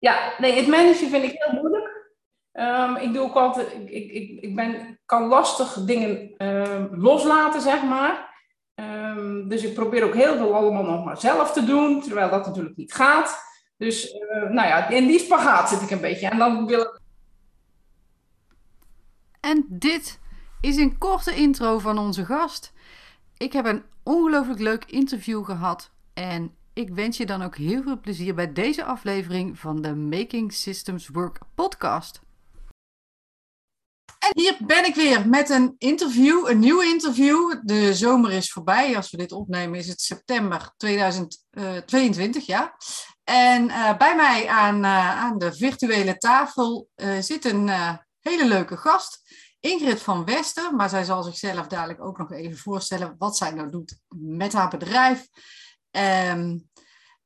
Ja, nee, het managen vind ik heel moeilijk. Ehm, ik doe ook altijd, ik, ik, ik ben, kan lastig dingen ehm, loslaten, zeg maar. Ehm, dus ik probeer ook heel veel allemaal nog maar zelf te doen, terwijl dat natuurlijk niet gaat. Dus uh, nou ja, in die spagaat zit ik een beetje. En dan wil ik... En dit is een korte intro van onze gast. Ik heb een ongelooflijk leuk interview gehad en ik wens je dan ook heel veel plezier bij deze aflevering van de Making Systems Work podcast. En hier ben ik weer met een interview, een nieuw interview. De zomer is voorbij. Als we dit opnemen is het september 2022, ja. En uh, bij mij aan, uh, aan de virtuele tafel zit een hele leuke gast. Ingrid van Wester, maar zij zal zichzelf dadelijk ook nog even voorstellen wat zij nou doet met haar bedrijf. Um,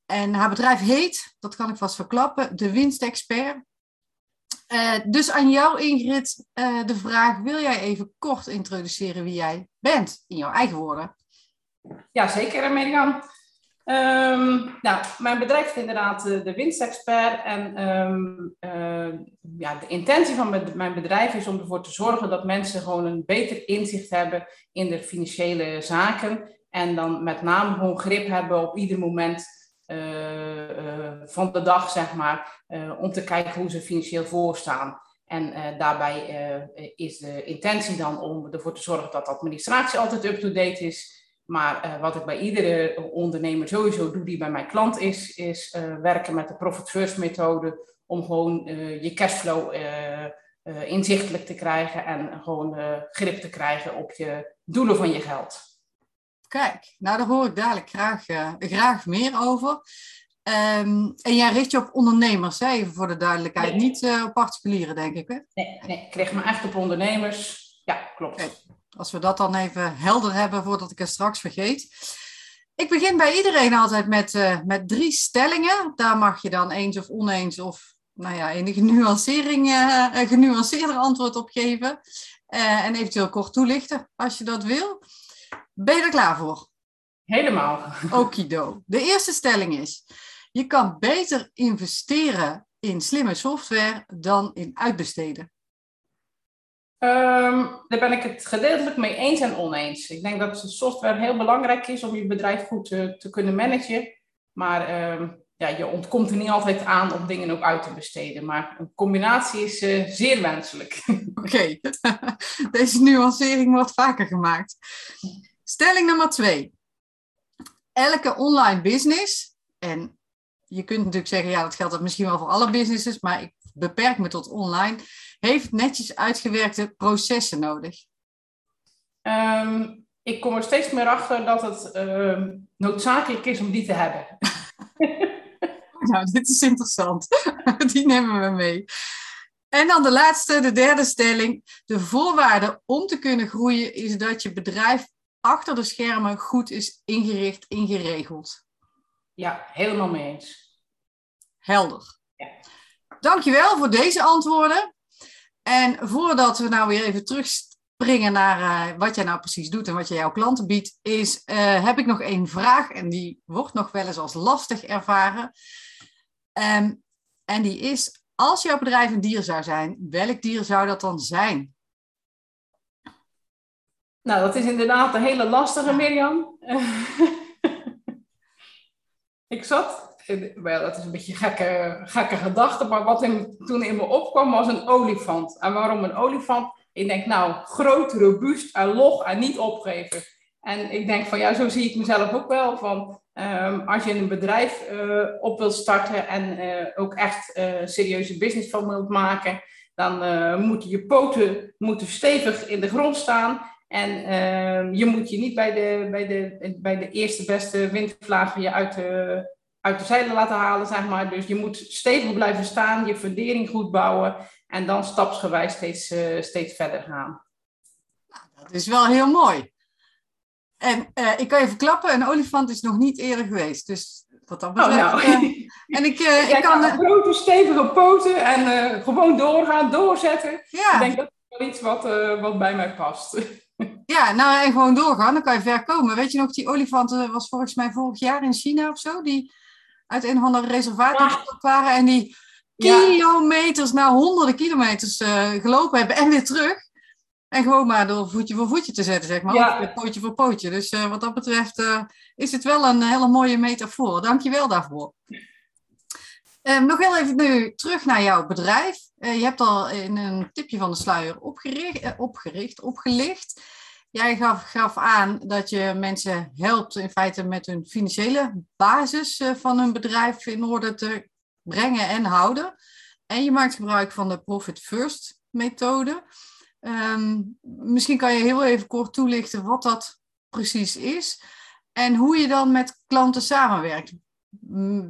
en haar bedrijf heet, dat kan ik vast verklappen, de Winstexpert. Uh, dus aan jou, Ingrid, uh, de vraag: wil jij even kort introduceren wie jij bent in jouw eigen woorden? Ja, zeker, Mirjam. Um, nou, mijn bedrijf is inderdaad de, de winstexpert. En uh, ja, de intentie van mijn bedrijf is om ervoor te zorgen dat mensen gewoon een beter inzicht hebben in de financiële zaken. En dan met name gewoon grip hebben op ieder moment van de dag, zeg maar, uh, om te kijken hoe ze financieel voorstaan. En daarbij is de intentie dan om ervoor te zorgen dat de administratie altijd up-to-date is. Maar wat ik bij iedere ondernemer sowieso doe die bij mijn klant is, is werken met de Profit First methode om gewoon je cashflow inzichtelijk te krijgen en gewoon grip te krijgen op je doelen van je geld. Kijk, nou daar hoor ik dadelijk graag, uh, graag meer over. Um, en jij richt je op ondernemers, hè? even voor de duidelijkheid. Nee. Niet uh, op particulieren, denk ik. Hè? Nee, nee, ik richt me echt op ondernemers. Ja, klopt. Okay. Als we dat dan even helder hebben voordat ik het straks vergeet. Ik begin bij iedereen altijd met, uh, met drie stellingen. Daar mag je dan eens of oneens of nou ja, enige nuancering, een genuanceerder antwoord op geven. en eventueel kort toelichten als je dat wil. Ben je er klaar voor? Helemaal. Okido. De eerste stelling is: je kan beter investeren in slimme software dan in uitbesteden. Um, daar ben ik het gedeeltelijk mee eens en oneens. Ik denk dat software heel belangrijk is om je bedrijf goed te, te kunnen managen. Maar um, ja, je ontkomt er niet altijd aan om dingen ook uit te besteden. Maar een combinatie is uh, zeer wenselijk. Oké, okay. deze nuancering wordt vaker gemaakt. Stelling nummer twee. Elke online business, en je kunt natuurlijk zeggen, ja, dat geldt misschien wel voor alle businesses, maar ik beperk me tot online, heeft netjes uitgewerkte processen nodig. Um, ik kom er steeds meer achter dat het uh, noodzakelijk is om die te hebben. nou, dit is interessant. die nemen we mee. En dan de laatste, de derde stelling. De voorwaarde om te kunnen groeien is dat je bedrijf achter de schermen goed is ingericht, ingeregeld. Ja, helemaal mee eens. Helder. Ja. Dankjewel voor deze antwoorden. En voordat we nou weer even terugspringen naar uh, wat jij nou precies doet en wat je jouw klanten biedt, is, uh, heb ik nog één vraag en die wordt nog wel eens als lastig ervaren. Um, en die is, als jouw bedrijf een dier zou zijn, welk dier zou dat dan zijn? Nou, dat is inderdaad een hele lastige, Mirjam. ik zat, wel, dat is een beetje een gekke, gekke gedachte, maar wat in, toen in me opkwam was een olifant. En waarom een olifant? Ik denk, nou, groot, robuust en log en niet opgeven. En ik denk van, ja, zo zie ik mezelf ook wel. Van, um, als je een bedrijf uh, op wilt starten en uh, ook echt uh, serieuze business van wilt maken, dan moeten je poten moeten stevig in de grond staan. En uh, je moet je niet bij de, bij de, bij de eerste beste windvlaag je uit de, uit de zeilen laten halen, zeg maar. Dus je moet stevig blijven staan, je fundering goed bouwen en dan stapsgewijs steeds, uh, steeds verder gaan. Nou, dat is wel heel mooi. En uh, ik kan je verklappen, een olifant is nog niet eerder geweest. Dus wat dat betreft... Oh, nou. en ik, ik kan... Grote, stevige poten en gewoon doorgaan, doorzetten. Ja. Ik denk dat is wel iets wat, wat bij mij past. Ja, nou en gewoon doorgaan, dan kan je ver komen. Weet je nog, die olifanten was volgens mij vorig jaar in China of zo, die uit een of andere reservaat ja. waren en die kilometers, nou honderden kilometers uh, gelopen hebben en weer terug. En gewoon maar door voetje voor voetje te zetten, zeg maar. Ja. Of pootje voor pootje. Dus uh, wat dat betreft uh, is het wel een hele mooie metafoor. Dank je wel daarvoor. Um, nog heel even nu terug naar jouw bedrijf. Uh, je hebt al in een tipje van de sluier opgericht, opgericht opgelicht. Jij gaf, gaf, aan dat je mensen helpt in feite met hun financiële basis van hun bedrijf in orde te brengen en houden. En je maakt gebruik van de Profit First methode. Um, misschien kan je heel even kort toelichten wat dat precies is en hoe je dan met klanten samenwerkt.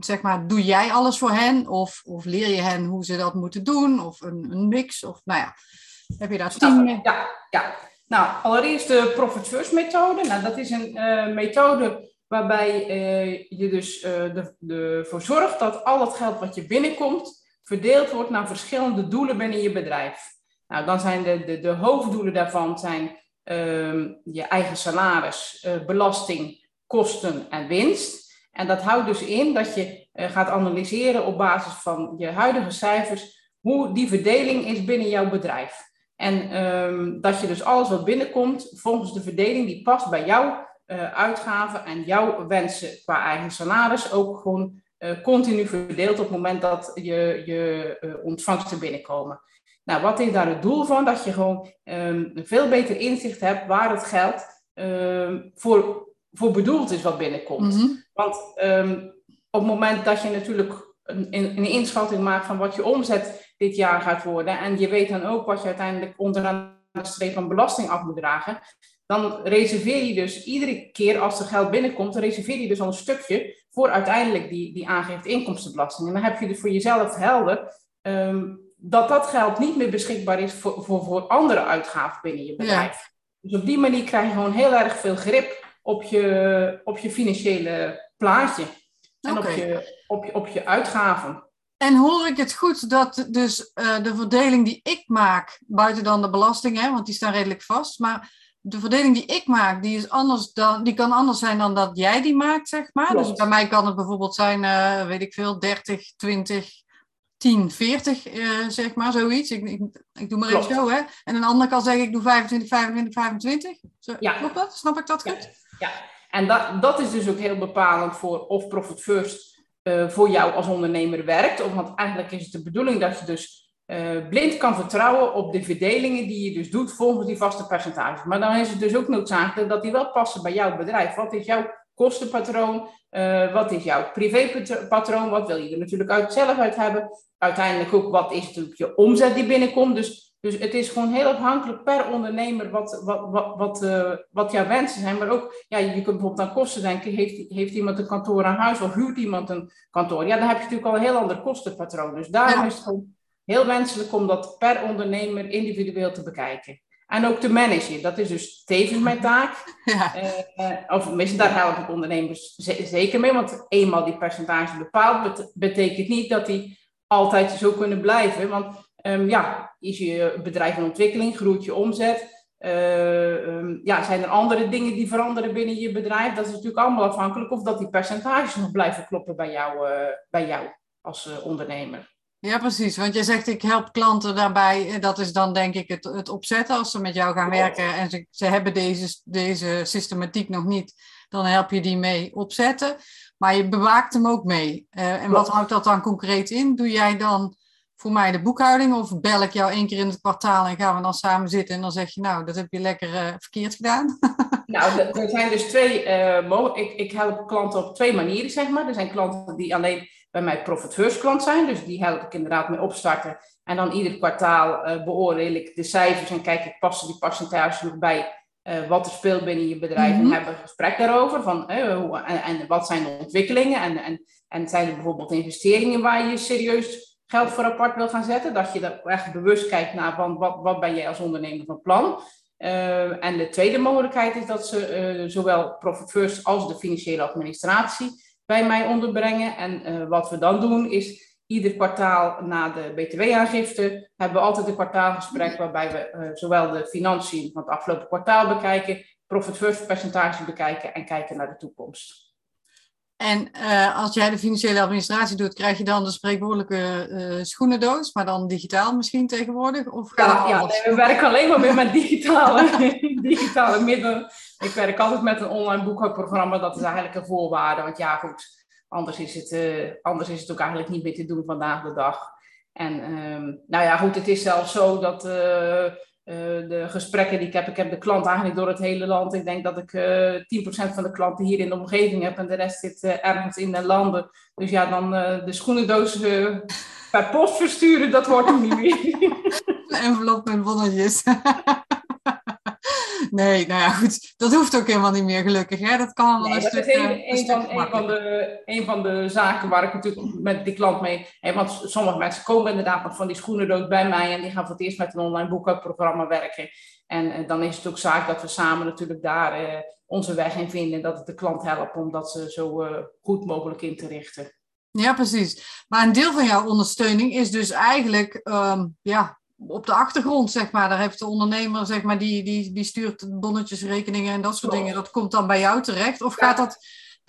Zeg maar, doe jij alles voor hen of, of leer je hen hoe ze dat moeten doen of een, een mix? Of nou ja, heb je daar team mee? Ja, ja. Nou, allereerst de Profit First methode. Nou, dat is een uh, methode waarbij uh, je dus uh, ervoor zorgt dat al het geld wat je binnenkomt verdeeld wordt naar verschillende doelen binnen je bedrijf. Nou, dan zijn de, de, de hoofddoelen daarvan zijn ehm, je eigen salaris, belasting, kosten en winst. En dat houdt dus in dat je gaat analyseren op basis van je huidige cijfers hoe die verdeling is binnen jouw bedrijf. En um, dat je dus alles wat binnenkomt volgens de verdeling die past bij jouw uh, uitgaven en jouw wensen qua eigen salaris ook gewoon continu verdeelt op het moment dat je, je ontvangsten binnenkomen. Nou, wat is daar het doel van? Dat je gewoon um, een veel beter inzicht hebt waar het geld um, voor, voor bedoeld is wat binnenkomt. Mhm. Want op het moment dat je natuurlijk een, een, inschatting maakt van wat je omzet dit jaar gaat worden, en je weet dan ook wat je uiteindelijk onderaan de streep van belasting af moet dragen, dan reserveer je dus iedere keer als er geld binnenkomt, dan reserveer je dus al een stukje voor uiteindelijk die, die aangifte inkomstenbelasting. En dan heb je dus voor jezelf helder um, dat dat geld niet meer beschikbaar is voor, voor, voor andere uitgaven binnen je bedrijf. Dus op die manier krijg je gewoon heel erg veel grip op je, op je financiële plaatje. En op, je, op, je, op je uitgaven. En hoor ik het goed dat dus uh, de verdeling die ik maak, buiten dan de belastingen, want die staan redelijk vast, maar de verdeling die ik maak, die, is anders dan, die kan anders zijn dan dat jij die maakt, zeg maar. Dus bij mij kan het bijvoorbeeld zijn, uh, weet ik veel, 30, 20, 10, 40, uh, zeg maar, zoiets. Ik, ik, ik doe maar Klopt. even zo, hè. En een ander kan zeggen, ik doe 25, 25, 25. Zo, ja. Klopt dat? Snap ik dat goed? Ja, ja. en dat, dat is dus ook heel bepalend voor of Profit First uh, voor jou als ondernemer werkt. Want eigenlijk is het de bedoeling dat je dus uh, blind kan vertrouwen op de verdelingen die je dus doet volgens die vaste percentages. Maar dan is het dus ook noodzakelijk dat die wel passen bij jouw bedrijf. Wat is jouw kostenpatroon? Uh, wat is jouw privépatroon? Wat wil je er natuurlijk uit zelf uit hebben? Uiteindelijk ook wat is natuurlijk je omzet die binnenkomt. Dus, dus het is gewoon heel afhankelijk per ondernemer wat, wat, wat, wat, uh, wat jouw wensen zijn. Maar ook, ja, je kunt bijvoorbeeld aan kosten denken. Heeft, heeft iemand een kantoor aan huis of huurt iemand een kantoor? Ja, dan heb je natuurlijk al een heel ander kostenpatroon. Dus daarom ja. is het gewoon heel wenselijk om dat per ondernemer individueel te bekijken. En ook te managen. Dat is dus tevens mijn taak. Ja. Uh, of tenminste, daar help ik ondernemers zeker mee. Want eenmaal die percentage bepaald, betekent niet dat die altijd zo kunnen blijven. Want um, ja, is je bedrijf in ontwikkeling, groeit je omzet. Uh, um, ja, zijn er andere dingen die veranderen binnen je bedrijf? Dat is natuurlijk allemaal afhankelijk of dat die percentages nog blijven kloppen bij jou, uh, bij jou als ondernemer. Ja, precies. Want je zegt, ik help klanten daarbij. Dat is dan denk ik het, het opzetten als ze met jou gaan werken en ze, ze hebben deze, deze systematiek nog niet, dan help je die mee opzetten. Maar je bewaakt hem ook mee. En wat houdt dat dan concreet in? Doe jij dan voor mij de boekhouding of bel ik jou één keer in het kwartaal en gaan we dan samen zitten en dan zeg je, nou, dat heb je lekker uh, verkeerd gedaan? Nou, er zijn dus twee, uh, ik, ik help klanten op twee manieren, zeg maar. Er zijn klanten die alleen bij mij Profit First klant zijn. Dus die help ik inderdaad mee opstarten. En dan ieder kwartaal uh, beoordeel ik de cijfers en kijk ik passen die percentages nog bij uh, wat er speelt binnen je bedrijf. Mm -hmm. En hebben een gesprek daarover van uh, hoe, en, en, wat zijn de ontwikkelingen en, en, en zijn er bijvoorbeeld investeringen waar je serieus geld voor apart wil gaan zetten. Dat je er echt bewust kijkt naar van wat, wat ben jij als ondernemer van plan. Uh, en de tweede mogelijkheid is dat ze zowel Profit First als de financiële administratie bij mij onderbrengen. En uh, wat we dan doen is ieder kwartaal na de btw-aangifte hebben we altijd een kwartaalgesprek waarbij we zowel de financiën van het afgelopen kwartaal bekijken, profit first percentage bekijken en kijken naar de toekomst. En uh, als jij de financiële administratie doet, krijg je dan de spreekwoordelijke uh, schoenendoos, maar dan digitaal misschien tegenwoordig? Of ja, ja nee, we werken alleen maar met digitale, digitale middelen. Ik werk altijd met een online boekhoudprogramma, dat is eigenlijk een voorwaarde. Want ja, goed, anders is het, uh, anders is het ook eigenlijk niet meer te doen vandaag de dag. En um, nou ja, goed, het is zelfs zo dat uh, de gesprekken die ik heb, ik heb de klant eigenlijk door het hele land. Ik denk dat ik uh, eh, 10% van de klanten hier in de omgeving heb en de rest zit uh, ergens in de landen. Dus ja, dan de schoenendoos per post versturen, dat wordt niet meer. Een envelop met bonnetjes. Nee, nou ja, goed. Dat hoeft ook helemaal niet meer, gelukkig. Hè? Dat kan nee, een dat stuk, een, een, een, van, een, van de, een van de zaken waar ik natuurlijk met die klant mee... Hè, want sommige mensen komen inderdaad nog van die schoenendood bij mij... en die gaan voor het eerst met een online boekhoudprogramma werken. En uh, dan is het ook zaak dat we samen natuurlijk daar uh, onze weg in vinden... dat het de klant helpt om dat ze zo uh, goed mogelijk in te richten. Ja, precies. Maar een deel van jouw ondersteuning is dus eigenlijk um, ja, op de achtergrond, zeg maar. Daar heeft de ondernemer, zeg maar, die, die, die stuurt bonnetjesrekeningen en dat soort dingen. Dat komt dan bij jou terecht? Of gaat dat,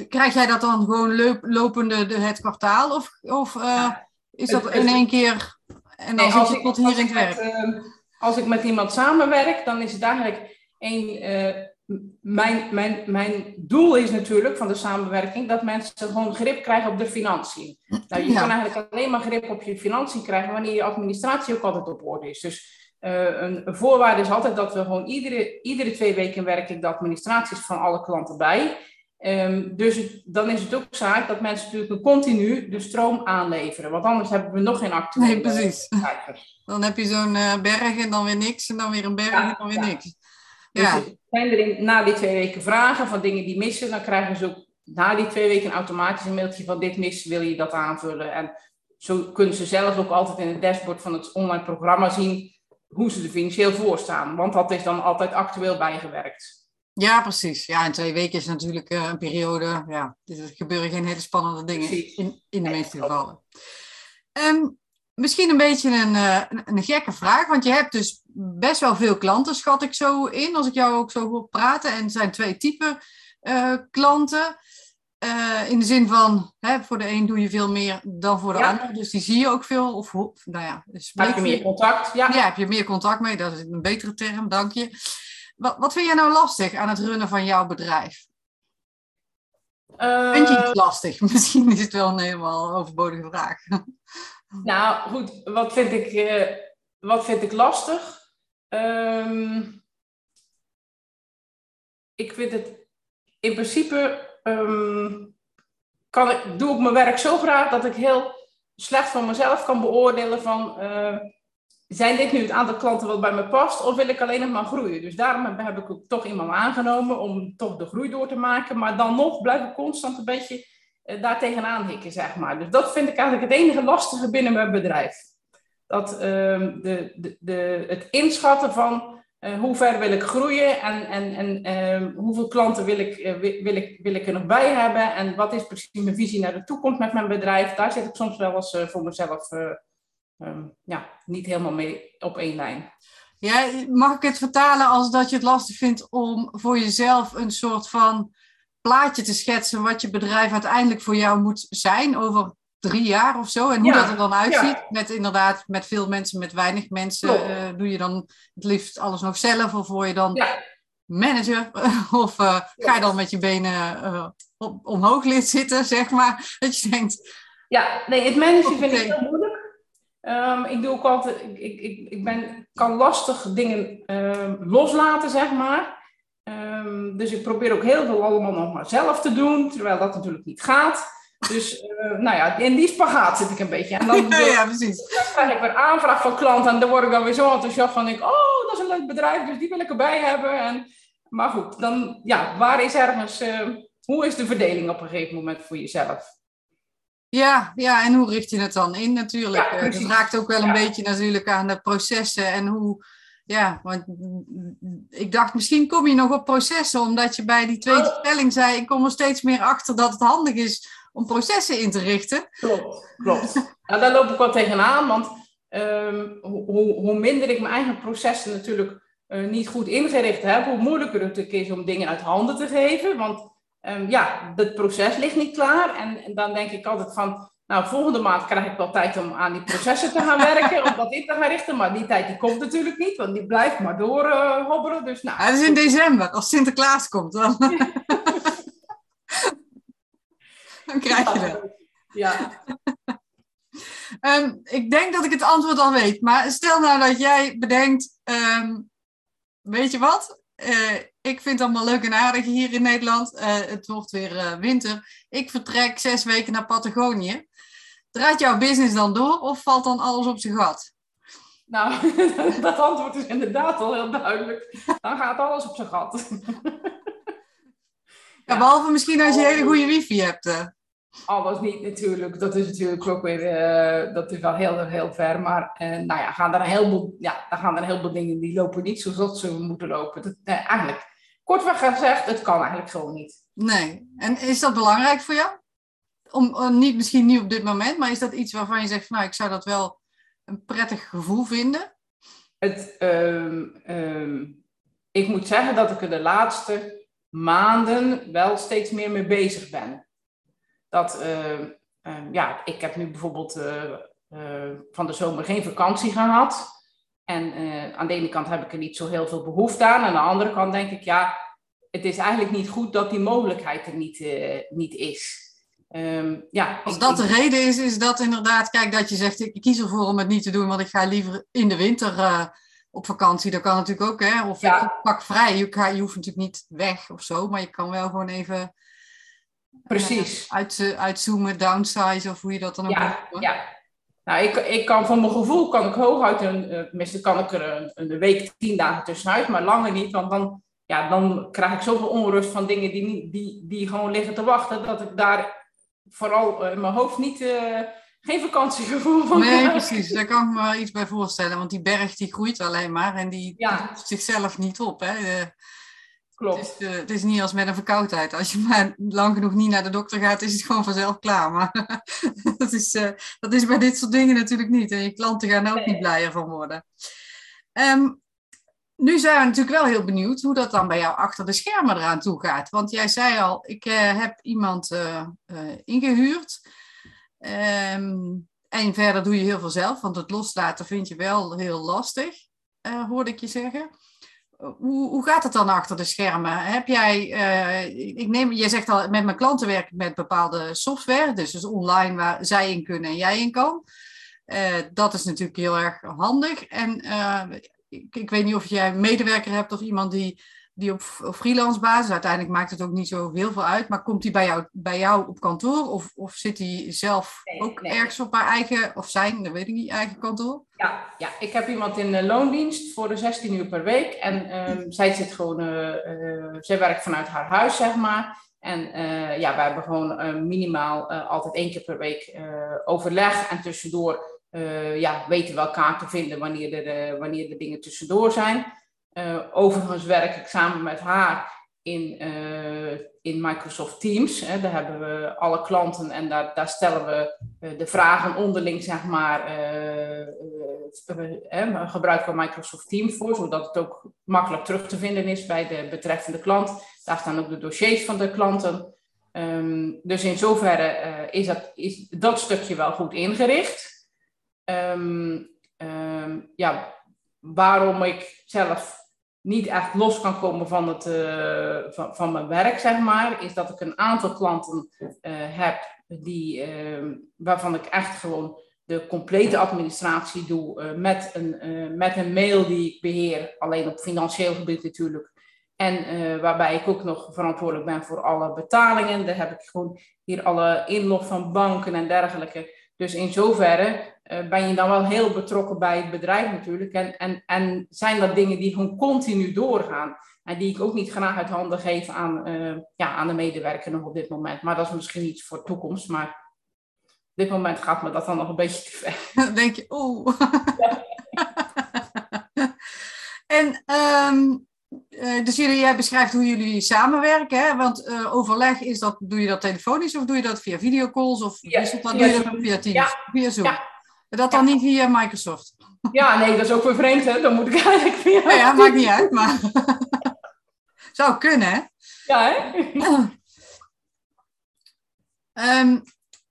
krijg jij dat dan gewoon lopende de, het kwartaal? Of, of uh, is dat in één keer en dan nee, zit je tot hier in het werk? Met, uh, als ik met iemand samenwerk, dan is het eigenlijk één... Uh, mijn, mijn, mijn doel is natuurlijk van de samenwerking dat mensen gewoon grip krijgen op de financiën. Nou, je kan eigenlijk alleen maar grip op je financiën krijgen wanneer je administratie ook altijd op orde is. Dus uh, een, een, voorwaarde is altijd dat we gewoon iedere, iedere twee weken werken de administraties van alle klanten bij. Um, dus het, dan is het ook zaak dat mensen natuurlijk continu de stroom aanleveren. Want anders hebben we nog geen actuele Nee, precies. Dan heb je zo'n uh, berg en dan weer niks en dan weer een berg ja, en dan weer ja. niks. Dus ja. zijn er in, na die twee weken vragen van dingen die missen, dan krijgen ze ook na die twee weken automatisch een mailtje van dit mis, wil je dat aanvullen? En zo kunnen ze zelf ook altijd in het dashboard van het online programma zien hoe ze er financieel voor staan. Want dat is dan altijd actueel bijgewerkt. Ja, precies. Ja, en twee weken is natuurlijk uh, een periode. Ja, er gebeuren geen hele spannende dingen in, in de meeste gevallen. Um, misschien een beetje een, uh, een, gekke vraag, want je hebt dus best wel veel klanten, schat ik zo in, als ik jou ook zo hoor praten. En er zijn twee typen uh, klanten. Uh, in de zin van, hè, voor de een doe je veel meer dan voor de ja. ander. Dus die zie je ook veel. Of, nou ja, heb je meer contact? Ja. ja, heb je meer contact mee. Dat is een betere term, dank je. Wat, wat vind jij nou lastig aan het runnen van jouw bedrijf? Uh, vind je het lastig? Misschien is het wel een helemaal overbodige vraag. Nou, goed, wat vind ik, uh, wat vind ik lastig? Um, ik vind het in principe. Um, kan ik, doe ik mijn werk zo graag dat ik heel slecht van mezelf kan beoordelen van. Uh, zijn dit nu het aantal klanten wat bij me past of wil ik alleen nog maar groeien? Dus daarom heb ik toch iemand aangenomen om toch de groei door te maken. Maar dan nog blijf ik constant een beetje daar tegenaan hikken, zeg maar. Dus dat vind ik eigenlijk het enige lastige binnen mijn bedrijf. Dat uh, de, de, de, het inschatten van uh, hoe ver wil ik groeien en, en, en ehm, hoeveel klanten wil ik, uh, wil, ik, wil ik er nog bij hebben en wat is precies mijn visie naar de toekomst met mijn bedrijf. Daar zit ik soms wel eens voor mezelf um, ja, niet helemaal mee op één lijn. Ja, mag ik het vertalen als dat je het lastig vindt om voor jezelf een soort van plaatje te schetsen wat je bedrijf uiteindelijk voor jou moet zijn over drie jaar of zo. En hoe ja, dat er dan uitziet. Ja. Met inderdaad, met veel mensen, met weinig mensen. Uh, doe je dan het liefst alles nog zelf? Of word je dan ja. manager? of uh, ga je dan met je benen uh, op, omhoog lid zitten, zeg maar? Dat je denkt... Ja, nee, het managen vind ik heel moeilijk. Um, ik doe ook altijd... Ik, ik, ik ben, kan lastig dingen loslaten, zeg maar. Um, dus ik probeer ook heel veel allemaal nog maar zelf te doen, terwijl dat natuurlijk niet gaat. Dus uh, nou ja, in die spagaat zit ik een beetje. En dan, ja, ja, precies. dan krijg ik weer aanvraag van klanten en dan word ik dan weer zo enthousiast van, ik, oh, dat is een leuk bedrijf, dus die wil ik erbij hebben. En, maar goed, dan, ja, waar is ergens, uh, hoe is de verdeling op een gegeven moment voor jezelf? Ja, ja, en hoe richt je het dan in natuurlijk? Ja, het raakt ook wel een beetje natuurlijk aan de processen en hoe ja, want ik dacht misschien kom je nog op processen, omdat je bij die tweede oh. stelling zei, ik kom er steeds meer achter dat het handig is om processen in te richten. Klopt, klopt. nou, daar loop ik wel tegenaan, want um, hoe, hoe, minder ik mijn eigen processen natuurlijk uh, niet goed ingericht heb, hoe moeilijker het is om dingen uit handen te geven. Want ehm, ja, het proces ligt niet klaar. En, en, dan denk ik altijd van, nou, volgende maand krijg ik wel tijd om aan die processen te gaan werken, om dat in te gaan richten. Maar die tijd die komt natuurlijk niet, want die blijft maar door uh, hobbelen. Dus, nou, ja, dat is in december, als Sinterklaas komt dan. dan krijg je dat. Ja. um, ik denk dat ik het antwoord al weet, maar stel nou dat jij bedenkt, um, weet je wat? Uh, ik vind het allemaal leuk en aardig hier in Nederland. Uh, het wordt weer uh, winter. Ik vertrek zes weken naar Patagonië. Draait jouw business dan door of valt dan alles op zijn gat? Nou, dat antwoord is inderdaad al heel duidelijk. Dan gaat alles op zijn gat. ja, behalve misschien als je hele goede wifi hebt. Alles niet natuurlijk. Dat is natuurlijk ook weer, uh, dat is wel heel, heel ver. Maar uh, nou ja, gaan er een heleboel, ja, dan gaan er een heleboel dingen die lopen niet zoals ze moeten lopen. Dat, uh, eigenlijk, kortweg gezegd, het kan eigenlijk gewoon niet. Nee. En is dat belangrijk voor jou? Om, niet, misschien niet op dit moment, maar is dat iets waarvan je zegt, nou, ik zou dat wel een prettig gevoel vinden? Het, um, um, ik moet zeggen dat ik er de laatste maanden wel steeds meer mee bezig ben dat, uh, ja, ik heb nu bijvoorbeeld uh, van de zomer geen vakantie gehad. En aan de ene kant heb ik er niet zo heel veel behoefte aan. Aan de andere kant denk ik, ja, het is eigenlijk niet goed dat die mogelijkheid er niet, niet is. Um, ja, Als dat de reden is, is dat inderdaad, kijk, dat je zegt, ik kies ervoor om het niet te doen, want ik ga liever in de winter op vakantie. Dat kan natuurlijk ook, hè? Of ja. ik pak vrij. Je, je hoeft natuurlijk niet weg of zo, maar je kan wel gewoon even Precies. Uh, uit, uitzoomen, downsize of hoe je dat dan ook ja, noemt. Ja, nou, ik, ik kan van mijn gevoel kan ik hooguit een, uh, kan ik er een, een week, tien dagen tussenuit, maar langer niet, want dan, ja, dan krijg ik zoveel onrust van dingen die, die, die gewoon liggen te wachten, dat ik daar vooral in mijn hoofd niet, uh, geen vakantiegevoel van Nee, precies, daar kan ik me wel iets bij voorstellen, want die berg die groeit alleen maar en die ja. zichzelf niet op. Hè. Klopt. Het is, uh, het is, niet als met een verkoudheid. Als je maar lang genoeg niet naar de dokter gaat, is het gewoon vanzelf klaar. Maar dat, is, uh, dat is bij dit soort dingen natuurlijk niet. En je klanten gaan er ook nee. niet blijer van worden. Um, nu zijn we natuurlijk wel heel benieuwd hoe dat dan bij jou achter de schermen eraan toe gaat. Want jij zei al, ik uh, heb iemand ingehuurd. Um, en verder doe je heel veel zelf, want het loslaten vind je wel heel lastig, hoorde ik je zeggen hoe, hoe gaat het dan achter de schermen? Heb jij, uh, ik neem, je zegt al, met mijn klanten werk ik met bepaalde software, dus, dus online waar zij in kunnen en jij in kan. Uh, dat is natuurlijk heel erg handig. En uh, ik, ik, weet niet of jij een medewerker hebt of iemand die, die op, op freelance basis, uiteindelijk maakt het ook niet zo heel veel uit, maar komt die bij jou, bij jou op kantoor of, of zit hij zelf nee, ook nee. ergens op haar eigen, of zijn, dat weet ik niet, eigen kantoor? Ja, ja, ik heb iemand in de loondienst voor de 16 uur per week. En um, zij zit gewoon, uh, uh, zij werkt vanuit haar huis, zeg maar. En uh, ja, we hebben gewoon minimaal altijd één keer per week overleg. En tussendoor ja, weten we elkaar te vinden wanneer er, wanneer er dingen tussendoor zijn. Overigens werk ik samen met haar in, uh, in Microsoft Teams. Hè. Daar hebben we alle klanten en daar, daar stellen we uh, de vragen onderling, zeg maar, gebruiken we Microsoft Teams voor, zodat het ook makkelijk terug te vinden is bij de betreffende klant. Daar staan ook de dossiers van de klanten. Um, dus in zoverre is, dat, is dat stukje wel goed ingericht. Um, um, ja, waarom ik zelf niet echt los kan komen van, het, uh, van, van, mijn werk, zeg maar, is dat ik een aantal klanten uh, heb die, uh, waarvan ik echt gewoon de complete administratie doe met, een, met een mail die ik beheer, alleen op financieel gebied natuurlijk. En waarbij ik ook nog verantwoordelijk ben voor alle betalingen. Daar heb ik gewoon hier alle inlog van banken en dergelijke. Dus in zoverre ben je dan wel heel betrokken bij het bedrijf natuurlijk. En, en, en zijn dat dingen die gewoon continu doorgaan. En die ik ook niet graag uit handen geef aan, uh, ja, aan de medewerker nog op dit moment. Maar dat is misschien iets voor de toekomst. Maar op dit moment gaat me dat dan nog een beetje te ver. Dan denk je, oeh. Ja. en um, uh, dus jullie, jij beschrijft hoe jullie samenwerken. Hè? Want uh, overleg, is dat, doe je dat telefonisch of doe je dat via videocalls? Of ja, is dat dan via via, Zoom. via Teams? Ja. Via Zoom. Ja. Dat dan niet via Microsoft? Ja, nee, dat is ook weer vreemd, hè? Dan moet ik eigenlijk via... Ja, ja maakt niet uit, maar... Zou kunnen, hè? Ja, hè? Ehm,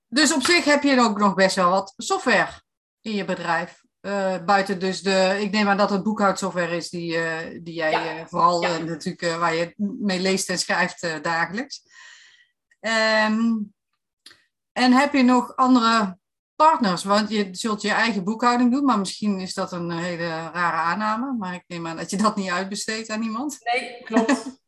dus op zich heb je ook nog best wel wat software in je bedrijf. Uh, buiten dus de, ik neem aan dat het boekhoudsoftware is die, uh, die jij ja. uh, vooral natuurlijk waar je mee leest en schrijft dagelijks. Um, en heb je nog andere partners? Want je zult je eigen boekhouding doen, maar misschien is dat een hele rare aanname. Maar ik neem aan dat je dat niet uitbesteedt aan iemand. Nee, klopt.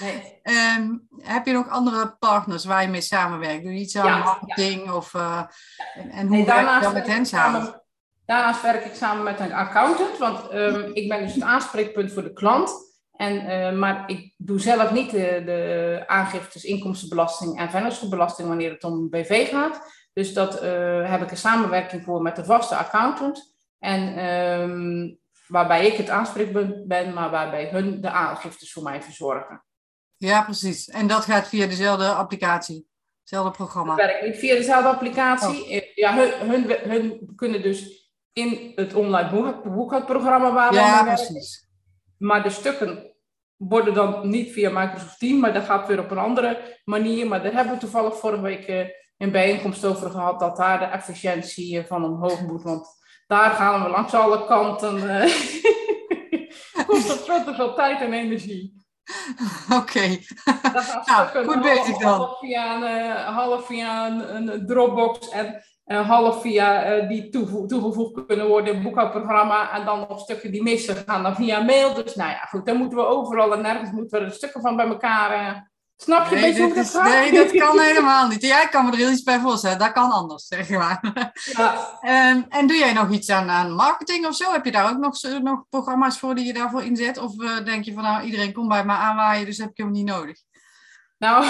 Nee. um, heb je nog andere partners waar je mee samenwerkt? Doe je iets aan ja, marketing? Ja. Of, uh, en, en hoe nee, werk je dan met hen samen? Daarnaast werk ik samen met een accountant, want um, ik ben dus het aanspreekpunt voor de klant. En, uh, maar ik doe zelf niet de, de aangiftes inkomstenbelasting en vennootschapsbelasting wanneer het om BV gaat. Dus dat uh, heb ik een samenwerking voor met de vaste accountant. En um, waarbij ik het aanspreekpunt ben, maar waarbij hun de aangiftes voor mij verzorgen. Ja, precies. En dat gaat via dezelfde applicatie, hetzelfde programma? Dat werkt niet via dezelfde applicatie. Oh. Ja, hun, hun, hun, kunnen dus in het online boekhoudprogramma waar we ja, precies. Maar de stukken worden dan niet via Microsoft Teams, maar dat gaat weer op een andere manier. Maar daar hebben we toevallig vorige week een bijeenkomst over gehad, dat daar de efficiëntie uh, van omhoog moet. Want daar gaan we langs alle kanten. Uh, kost dat te veel tijd en energie. Oké. Okay. nou, goed bezig dan. Half via een, half via een, een Dropbox en uh, half via uh, die toevo toegevoegd kunnen worden in het boekhoudprogramma. En dan nog stukken die missen gaan dan via mail. Dus nou ja, goed, dan moeten we overal en nergens moeten we er stukken van bij elkaar. Snap je nee, een beetje is, Nee, dat kan helemaal niet. Jij kan me er heel iets bij voorstellen. Dat kan anders, zeg maar. Ja. um, en doe jij nog iets aan, aan marketing of zo? Heb je daar ook nog, nog programma's voor die je daarvoor inzet? Of denk je van nou, iedereen komt bij me aanwaaien, dus heb ik hem niet nodig? Nou,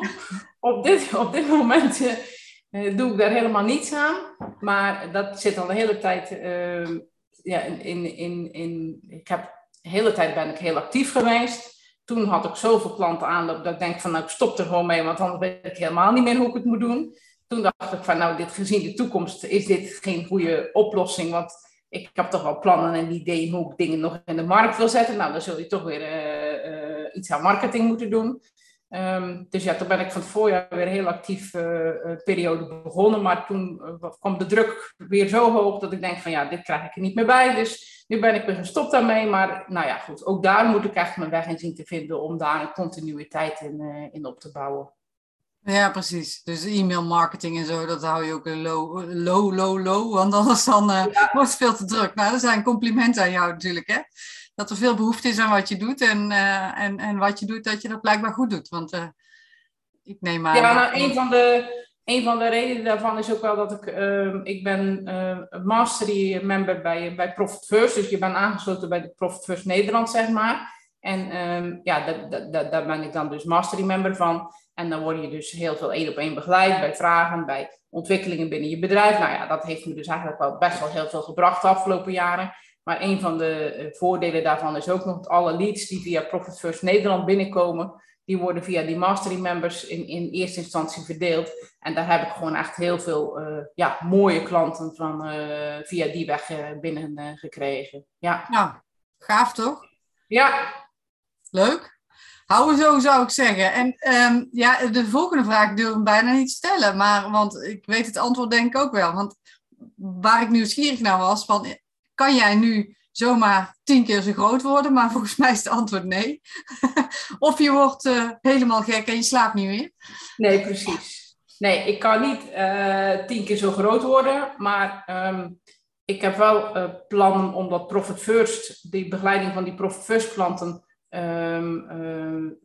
op dit, op dit moment uh, doe ik daar helemaal niets aan. Maar dat zit al de hele tijd uh, ja, in, in, in. Ik heb de hele tijd ben ik heel actief geweest. Toen had ik zoveel klanten aanloop dat ik denk van nou ik stop er gewoon mee, want anders weet ik helemaal niet meer hoe ik het moet doen. Toen dacht ik van nou dit gezien de toekomst is dit geen goede oplossing, want ik heb toch wel plannen en ideeën hoe ik dingen nog in de markt wil zetten. Nou dan zul je toch weer uh, iets aan marketing moeten doen. Um, dus ja, toen ben ik van het voorjaar weer een heel actief uh, periode begonnen. Maar toen uh, kwam de druk weer zo hoog dat ik denk van ja, dit krijg ik er niet meer bij. Dus nu ben ik weer gestopt daarmee. Maar nou ja, goed, ook daar moet ik echt mijn weg in zien te vinden om daar een continuïteit in, uh, in op te bouwen. Ja, precies. Dus e-mail marketing en zo, dat hou je ook low, low, low, low. Want anders dan, ja. wordt het veel te druk. Nou, dat zijn complimenten aan jou natuurlijk, hè? Dat er veel behoefte is aan wat je doet en, uh, en, en wat je doet, dat je dat blijkbaar goed doet. Want uh, ik neem aan... Ja, nou, een van, de, een van de redenen daarvan is ook wel dat ik... Uh, ik ben mastery member bij, bij Profit First. Dus je bent aangesloten bij de Profit First Nederland, zeg maar. En ehm, ja, daar ben ik dan dus mastery member van. En dan word je dus heel veel één op één begeleid bij vragen, bij ontwikkelingen binnen je bedrijf. Nou ja, dat heeft me dus eigenlijk wel best wel heel veel gebracht de afgelopen jaren. Maar een van de eh, voordelen daarvan is ook nog dat alle leads die via Profit First Nederland binnenkomen, die worden via die mastery members in, in eerste instantie verdeeld. En daar heb ik gewoon echt heel veel uh, ja, mooie klanten van uh, via die weg uh, binnen gekregen. Ja. Nou, gaaf toch? Ja. Leuk. Hou zo, zou ik zeggen. En um, ja, de volgende vraag durf ik bijna niet stellen, maar, want ik weet het antwoord denk ik ook wel. Want waar ik nieuwsgierig naar was, van kan jij nu zomaar tien keer zo groot worden? Maar volgens mij is het antwoord nee. of je wordt uh, helemaal gek en je slaapt niet meer. Nee, precies. Nee, ik kan niet uh, tien keer zo groot worden, maar um, ik heb wel uh, plannen om dat Profit die begeleiding van die Profit First klanten, um,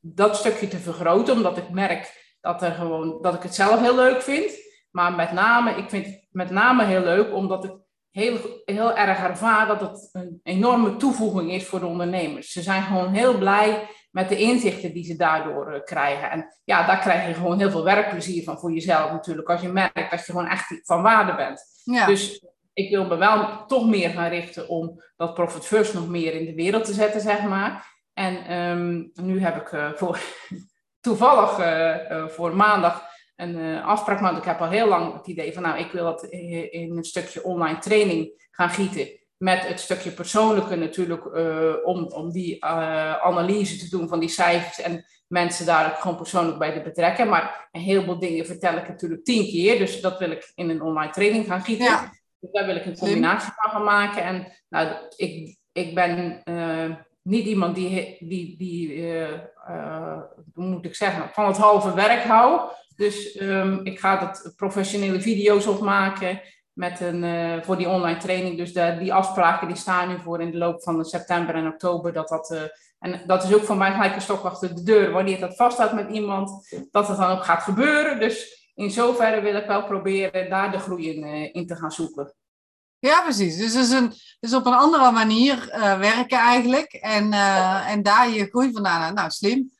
dat stukje te vergroten, omdat ik merk dat, er gewoon, dat ik het zelf heel leuk vind. Maar met name, ik vind het met name heel leuk omdat ik heel, heel erg ervaar dat het een enorme toevoeging is voor de ondernemers. Ze zijn gewoon heel blij met de inzichten die ze daardoor uh, krijgen. En ja, daar krijg je gewoon heel veel werkplezier van voor jezelf natuurlijk, als je merkt dat je gewoon echt van waarde bent. Ja. Dus ik wil me wel toch meer gaan richten om dat Profit First nog meer in de wereld te zetten, zeg maar. En um, nu heb ik uh, voor, toevallig uh, voor maandag een uh, afspraak. Want ik heb al heel lang het idee van, nou, ik wil dat in een stukje online training gaan gieten. Met het stukje persoonlijke natuurlijk, uh, om, om die uh, analyse te doen van die cijfers. En mensen daar ook gewoon persoonlijk bij te betrekken. Maar een heleboel dingen vertel ik natuurlijk tien keer. Dus dat wil ik in een online training gaan gieten. Ja. Dus daar wil ik een combinatie van gaan maken. En nou, ik, ik ben niet iemand die, die, die uh, uh, hoe moet ik zeggen, van het halve werk hou. Dus um, ik ga dat professionele video's opmaken met een, voor die online training. Dus die afspraken die staan nu voor in de loop van september en oktober. Dat dat, en dat is ook voor mij gelijk een stok achter de deur. Wanneer dat vaststaat met iemand, dat het dan ook gaat gebeuren. Dus in zoverre wil ik wel proberen daar de groei in, in te gaan zoeken. Ja, precies. Dus, is een, dus op een andere manier werken eigenlijk. En, en daar je groei vandaan. Nou, slim.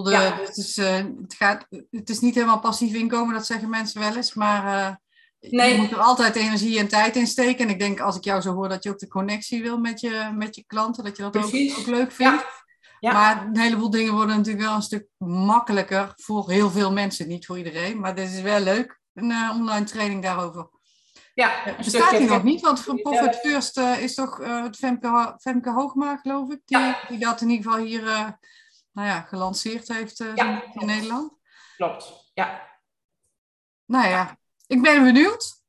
De, ja. het, is, uh, het, gaat, het is niet helemaal passief inkomen, dat zeggen mensen wel eens. Maar nee. je moet er altijd energie en tijd in steken. En ik denk, als ik jou zo hoor, dat je ook de connectie wil met je, met je klanten. Dat je dat ook, ook, leuk vindt. Ja. Ja. Maar een heleboel dingen worden natuurlijk wel een stuk makkelijker voor heel veel mensen. Niet voor iedereen, maar dit is wel leuk. Een online training daarover. Ja, bestaat die nog niet, want van Profit First is toch het Femke, Femke Hoogma, geloof ik, die, die dat in ieder geval hier nou ja, gelanceerd heeft ja, in Nederland. Klopt, ja. Nou ja, ik ben benieuwd.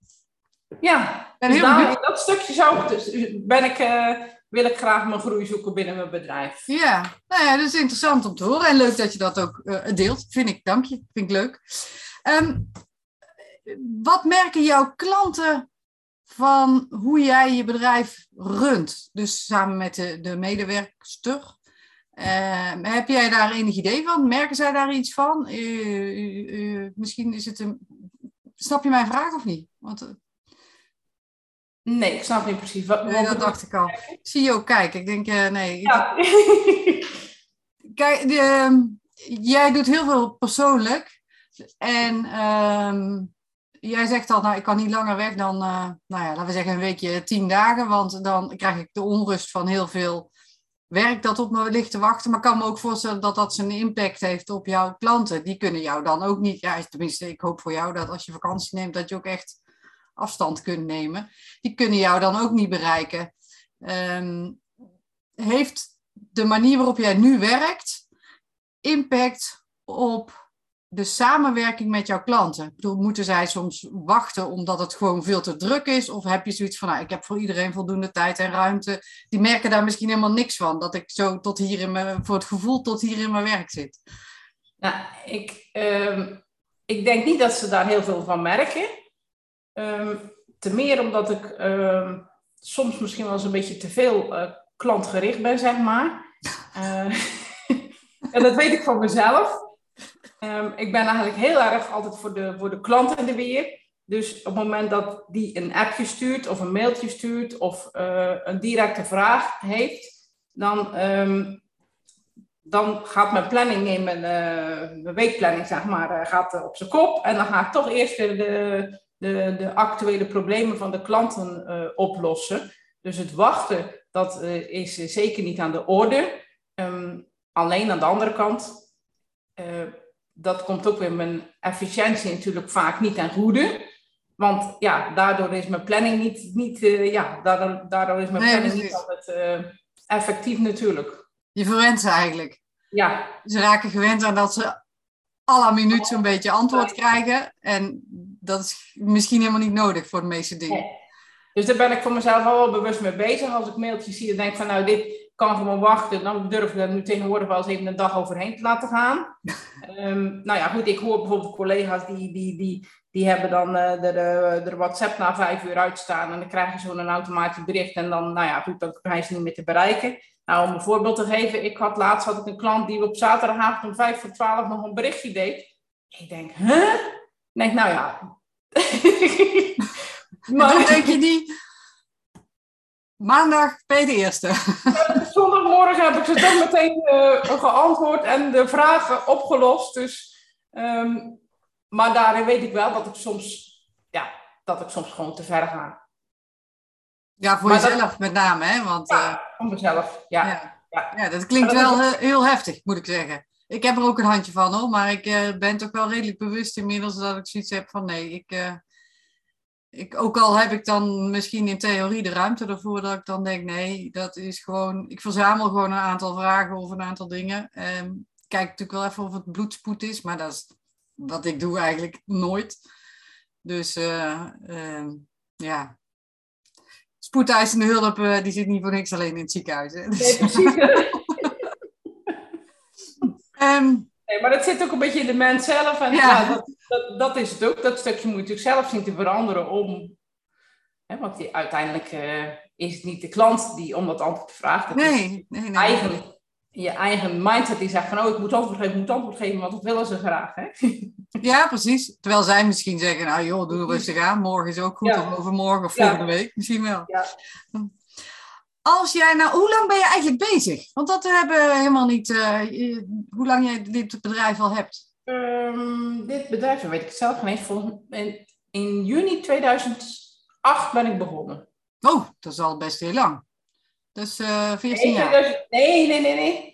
Ja, ben dus heel benieuwd. dat stukje zou dus ben ik, wil ik graag mijn groei zoeken binnen mijn bedrijf. Ja, nou ja, dat is interessant om te horen en leuk dat je dat ook deelt, vind ik. Dank je, vind ik leuk. Um, wat merken jouw klanten van hoe jij je bedrijf runt? Dus samen met de, de medewerkster. Uh, heb jij daar enig idee van? Merken zij daar iets van? Uh, uh, misschien is het een. Snap je mijn vraag of niet? Want, nee, ik snap niet precies. Wat, nee, dat dacht ik al. Zie je ook kijken. Ik denk, nee. Ja. Kijk, ehm, jij doet heel veel persoonlijk. En ehm, jij zegt al, nou, ik kan niet langer weg dan, uh, nou ja, laten we zeggen een weekje, tien dagen, want dan krijg ik de onrust van heel veel werk dat op me ligt te wachten. Maar ik kan me ook voorstellen dat dat zijn impact heeft op jouw klanten. Die kunnen jou dan ook niet, ja, tenminste, ik hoop voor jou dat als je vakantie neemt, dat je ook echt afstand kunt nemen. Die kunnen jou dan ook niet bereiken. Um, heeft de manier waarop jij nu werkt impact op de samenwerking met jouw klanten? Ik bedoel, moeten zij soms wachten omdat het gewoon veel te druk is? Of heb je zoiets van, nou, ik heb voor iedereen voldoende tijd en ruimte? Die merken daar misschien helemaal niks van, dat ik zo tot hier in mijn, voor het gevoel tot hier in mijn werk zit. Nou, ik, uh, ik denk niet dat ze daar heel veel van merken. Uh, te meer omdat ik uh, soms misschien wel eens een beetje te veel uh, klantgericht ben, zeg maar. Eh, en dat weet ik van mezelf. Um, ik ben eigenlijk heel erg altijd voor de, voor de klant in de weer. Dus op het moment dat die een appje stuurt of een mailtje stuurt of uh, een directe vraag heeft, dan, um, dan gaat mijn planning in mijn, uh, mijn weekplanning, zeg maar, uh, gaat op zijn kop. En dan ga ik toch eerst weer de, de, de actuele problemen van de klanten oplossen. Dus het wachten, dat is zeker niet aan de orde. Um, alleen aan de andere kant dat komt ook weer mijn efficiëntie natuurlijk vaak niet ten goede. Want ja, daardoor is mijn planning niet, niet uh, ja, daardoor, daardoor is mijn planning niet altijd uh, effectief natuurlijk. Je verwent ze eigenlijk. Ja. Ze raken gewend aan dat ze alle minuut zo'n beetje antwoord krijgen. En dat is misschien helemaal niet nodig voor de meeste dingen. Dus daar ben ik voor mezelf wel bewust mee bezig. Als ik mailtjes zie, dan denk van nou, dit, kan gewoon wachten. Dan durf ik er nu tegenwoordig wel eens even een dag overheen te laten gaan. um, nou ja, goed, ik hoor bijvoorbeeld collega's die, die, die, die hebben dan uh, de, de, de, WhatsApp na vijf uur uitstaan. En dan krijgen ze zo'n automatisch bericht. En dan, nou ja, goed, dan zijn ze niet meer te bereiken. Nou, om een voorbeeld te geven. Ik had laatst had ik een klant die op zaterdagavond om vijf voor twaalf nog een berichtje deed. Ik denk, huh? Ik denk, nou ja. maar denk je die Maandag ben je de eerste. Zondagmorgen heb ik ze toch meteen uh, geantwoord en de vragen opgelost. Dus, um, maar daarin weet ik wel dat ik soms, ja, dat ik soms gewoon te ver ga. Ja, voor jezelf met name, hè? Want, ja, uh, voor mezelf, ja. ja. Ja. ja dat klinkt wel is... heel heftig, moet ik zeggen. Ik heb er ook een handje van, hoor. Maar ik uh, ben toch wel redelijk bewust inmiddels dat ik zoiets heb van... Nee, ik ik, ook al heb ik dan misschien in theorie de ruimte ervoor dat ik dan denk, nee, dat is gewoon, ik verzamel gewoon een aantal vragen of een aantal dingen. Um, kijk natuurlijk wel even of het bloedspoed is, maar dat is wat ik doe eigenlijk nooit. Dus uh, uh, ja, spoedeisende hulp, uh, die zit niet voor niks alleen in het ziekenhuis. Hè? Nee, precies. um, nee, maar dat zit ook een beetje in de mens zelf. En ja. dat, dat, dat, is het ook. Dat stukje moet je natuurlijk zelf zien te veranderen om... Hè, want die, uiteindelijk is het niet de klant die om dat antwoord vraagt. Het nee, nee, nee, nee. Eigen, je eigen mindset die zegt van... Oh, ik moet antwoord geven, ik moet antwoord geven, want dat willen ze graag. Hè? Ja, precies. Terwijl zij misschien zeggen, nou joh, doe rustig aan. Morgen is ook goed, ja. of overmorgen of volgende ja. week. Misschien wel. Ja. Als jij, nou, hoe lang ben je eigenlijk bezig? Want dat hebben we helemaal niet, uh, hoe lang jij dit bedrijf al hebt. Um, dit bedrijf, weet ik zelf geen eens. In, in juni 2008 ben ik begonnen. Oh, dat is al best heel lang. Dus uh, 14 nee, jaar. nee, nee, nee, nee.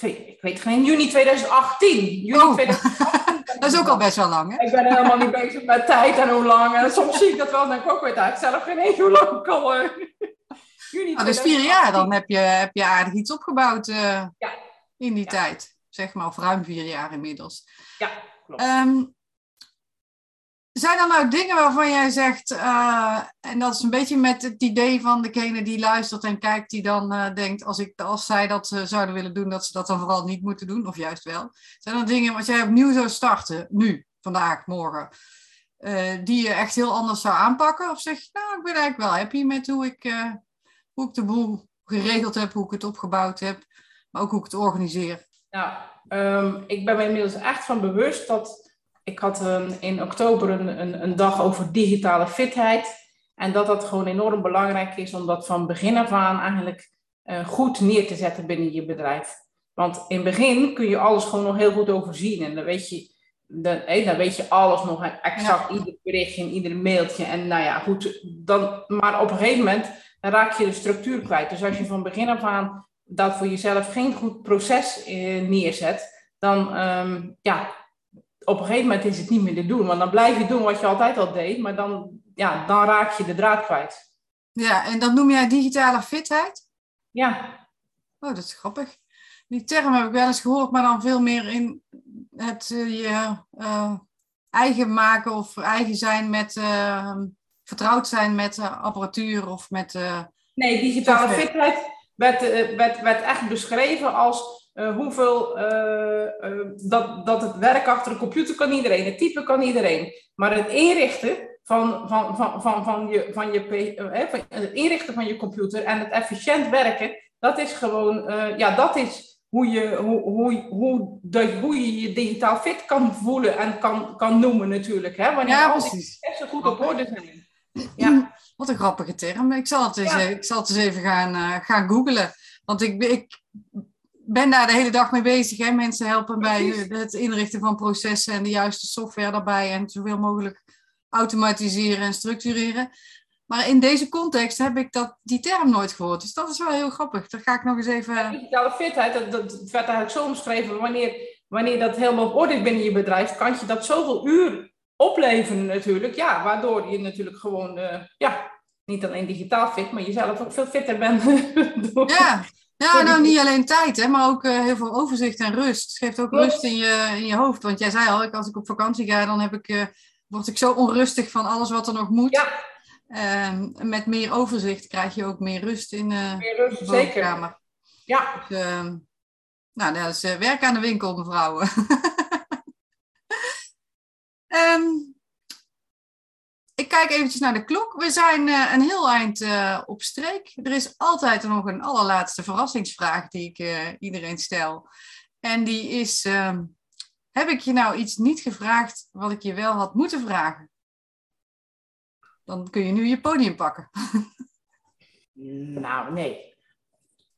Ik weet geen, juni 2018. Juni oh. 2018 dat is ook al best wel lang, hè? Ik ben helemaal niet bezig met tijd en hoe lang. En soms zie ik dat wel, denk ik ook weer uit. zelf geen eens hoe lang ik al... Juni nou, dus vier jaar, dan heb je, heb je aardig iets opgebouwd uh, ja. in die ja. tijd. Zeg maar, of ruim vier jaar inmiddels. Ja, klopt. Um, zijn er nou dingen waarvan jij zegt, uh, en dat is een beetje met het idee van degene die luistert en kijkt, die dan uh, denkt, als, ik, als zij dat uh, zouden willen doen, dat ze dat dan vooral niet moeten doen, of juist wel. Zijn er dingen wat jij opnieuw zou starten, nu, vandaag, morgen, die je echt heel anders zou aanpakken? Of zeg je, nou, ik ben eigenlijk wel happy met hoe ik, hoe ik de boel geregeld heb, hoe ik het opgebouwd heb, maar ook hoe ik het organiseer? Nou, ik ben me inmiddels echt van bewust dat ik had in oktober een, een, een, dag over digitale fitheid. En dat dat gewoon enorm belangrijk is om dat van begin af aan eigenlijk uh, goed neer te zetten binnen je bedrijf. Want in het begin kun je alles gewoon nog heel goed overzien. En dan weet je, dan, weet je alles nog exact, ja. ieder berichtje en ieder mailtje. En nou ja, goed. Dan, maar op een gegeven moment dan raak je de structuur kwijt. Dus als je van begin af aan dat voor jezelf geen goed proces eh, neerzet, dan um, ja, op een gegeven moment is het niet meer te doen. Want dan blijf je doen wat je altijd al deed, maar dan, ja, dan raak je de draad kwijt. Ja, en dat noem jij digitale fitheid? Ja. Oh, dat is grappig. Die term heb ik wel eens gehoord, maar dan veel meer in het uh, je uh, eigen maken of eigen zijn met, uh, vertrouwd zijn met apparatuur of met. nee, digitale fitheid werd, werd, werd echt beschreven als uh, hoeveel, uh, uh, dat, dat het werk achter een computer kan iedereen, het typen kan iedereen. Maar het inrichten van, van, van, van, van, je, van, je, van het inrichten van je computer en het efficiënt werken, dat is gewoon, ja, dat is hoe je, hoe, hoe, hoe, de, hoe je je digitaal fit kan voelen en kan, kan noemen natuurlijk. Hè? Wanneer ja, die zo goed op orde zijn. Ja. Wat een grappige term. Ik zal het eens, ja. ik zal het eens even gaan, gaan googlen. Want ik, ik ben daar de hele dag mee bezig. Hè? Mensen helpen bij het inrichten van processen en de juiste software daarbij en zoveel mogelijk automatiseren en structureren. Maar in deze context heb ik dat, die term nooit gehoord. Dus dat is wel heel grappig. Daar ga ik nog eens even. digitale fitheid, dat, dat werd eigenlijk zo omschreven. Wanneer, wanneer dat helemaal op orde is binnen je bedrijf, kan je dat zoveel uur opleveren natuurlijk. Ja, waardoor je natuurlijk gewoon, uh, ja, niet alleen digitaal fit, maar jezelf ook veel fitter bent. ja, ja, nou niet alleen tijd, hè, maar ook uh, heel veel overzicht en rust. Het geeft ook rust in je, in je hoofd. Want jij zei al, als ik op vakantie ga, dan heb ik, uh, word ik zo onrustig van alles wat er nog moet. Ja. Uh, met meer overzicht krijg je ook meer rust in uh, meer rust, de. Zeker. Ja. Dus, ehm, nou, dat is werk aan de winkel, mevrouwen. um, ik kijk eventjes naar de klok. We zijn uh, een heel eind op streek. Er is altijd nog een allerlaatste verrassingsvraag die ik iedereen stel. En die is: ehm, Heb ik je nou iets niet gevraagd wat ik je wel had moeten vragen? Dan kun je nu je podium pakken. nou, nee.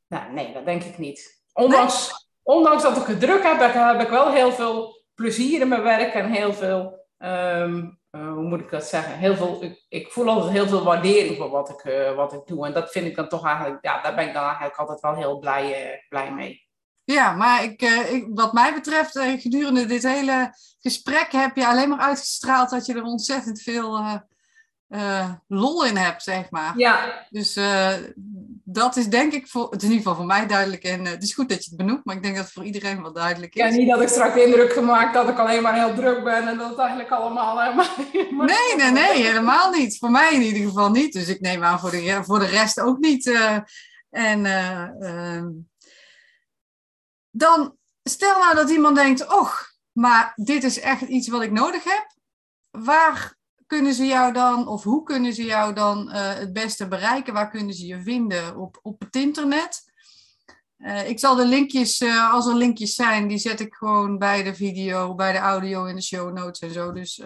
Nou, nee, dat denk ik niet. Ondanks, nee? ondanks dat ik het druk heb, heb ik wel heel veel plezier in mijn werk en heel veel. Um, uh, hoe moet ik dat zeggen? Heel veel, ik, ik, voel altijd heel veel waardering voor wat ik, uh, wat ik doe. En dat vind ik dan toch eigenlijk, ja, daar ben ik dan eigenlijk altijd wel heel blij, uh, blij mee. Ja, maar ik, ik, wat mij betreft, gedurende dit hele gesprek heb je alleen maar uitgestraald dat je er ontzettend veel lol in hebt, zeg maar. Ja. Dus dat is denk ik voor, het is in ieder geval voor mij duidelijk. En uh, het is goed dat je het benoemt, maar ik denk dat het voor iedereen wel duidelijk is. Ja, niet dat ik straks de indruk gemaakt dat ik alleen maar heel druk ben en dat het eigenlijk allemaal helemaal. nee, nee, nee, helemaal niet. Voor mij in ieder geval niet. Dus ik neem aan voor de, voor de rest ook niet. En uh, dan stel nou dat iemand denkt, och, maar dit is echt iets wat ik nodig heb. Waar kunnen ze jou dan, of hoe kunnen ze jou dan uh, het beste bereiken? Waar kunnen ze je vinden op, op het internet? Uh, ik zal de linkjes, uh, als er linkjes zijn, die zet ik gewoon bij de video, bij de audio in de show notes en zo. Dus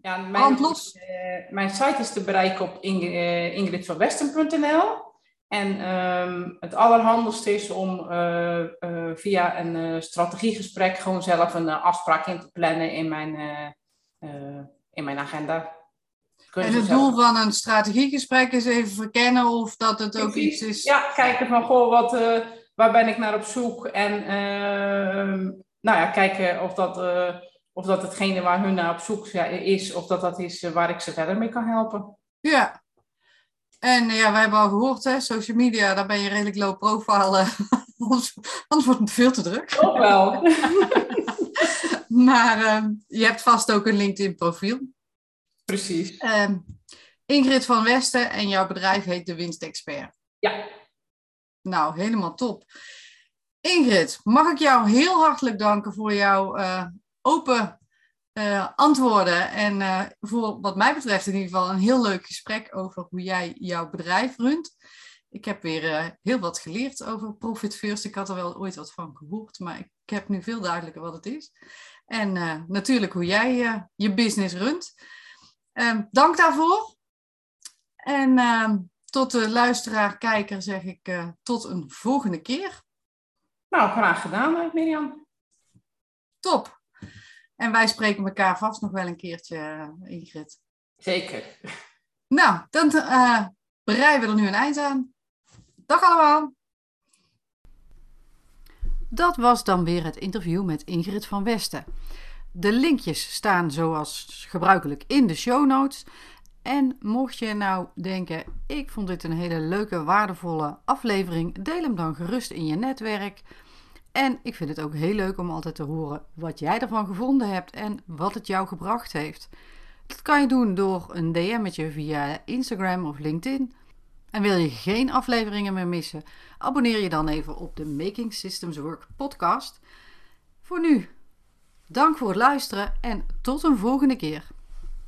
ja, mijn, mijn site is te bereiken op ingridvanwesten.nl. En um, het allerhandigste is om via een strategiegesprek gewoon zelf een afspraak in te plannen in mijn in mijn agenda. En het doel van een strategiegesprek is even verkennen of dat het ook iets is. Ja, kijken van goh, wat, uh, waar ben ik naar op zoek? En uh, nou ja, kijken of dat, uh, of dat hetgene waar hun naar op zoek is, of dat dat is waar ik ze verder mee kan helpen. Ja. En ja, we hebben al gehoord, hè, social media, daar ben je redelijk low profile. anders, anders wordt het veel te druk. Ook wel. maar ehm, je hebt vast ook een LinkedIn profiel. Precies. Ehm, Ingrid van Westen en jouw bedrijf heet De Winstexpert. Ja. Nou, helemaal top. Ingrid, mag ik jou heel hartelijk danken voor jouw uh, open uh, antwoorden. En uh, voor wat mij betreft in ieder geval een heel leuk gesprek over hoe jij jouw bedrijf runt. Ik heb weer heel wat geleerd over Profit First. Ik had er wel ooit wat van gehoord, maar ik heb nu veel duidelijker wat het is. En uh, natuurlijk hoe jij uh, je business runt. Um, dank daarvoor. En uh, tot de luisteraar, kijker zeg ik uh, tot een volgende keer. Nou, graag gedaan, Mirjam. Top. En wij spreken elkaar vast nog wel een keertje, Ingrid. Zeker. Nou, dan bereiden we er nu een eind aan. Dag allemaal. Dat was dan weer het interview met Ingrid van Westen. De linkjes staan zoals gebruikelijk in de show notes. En mocht je nou denken, ik vond dit een hele leuke, waardevolle aflevering, deel hem dan gerust in je netwerk. En ik vind het ook heel leuk om altijd te horen wat jij ervan gevonden hebt en wat het jou gebracht heeft. Dat kan je doen door een DM'tje via Instagram of LinkedIn. En wil je geen afleveringen meer missen, abonneer je dan even op de Making Systems Work podcast. Voor nu, dank voor het luisteren en tot een volgende keer.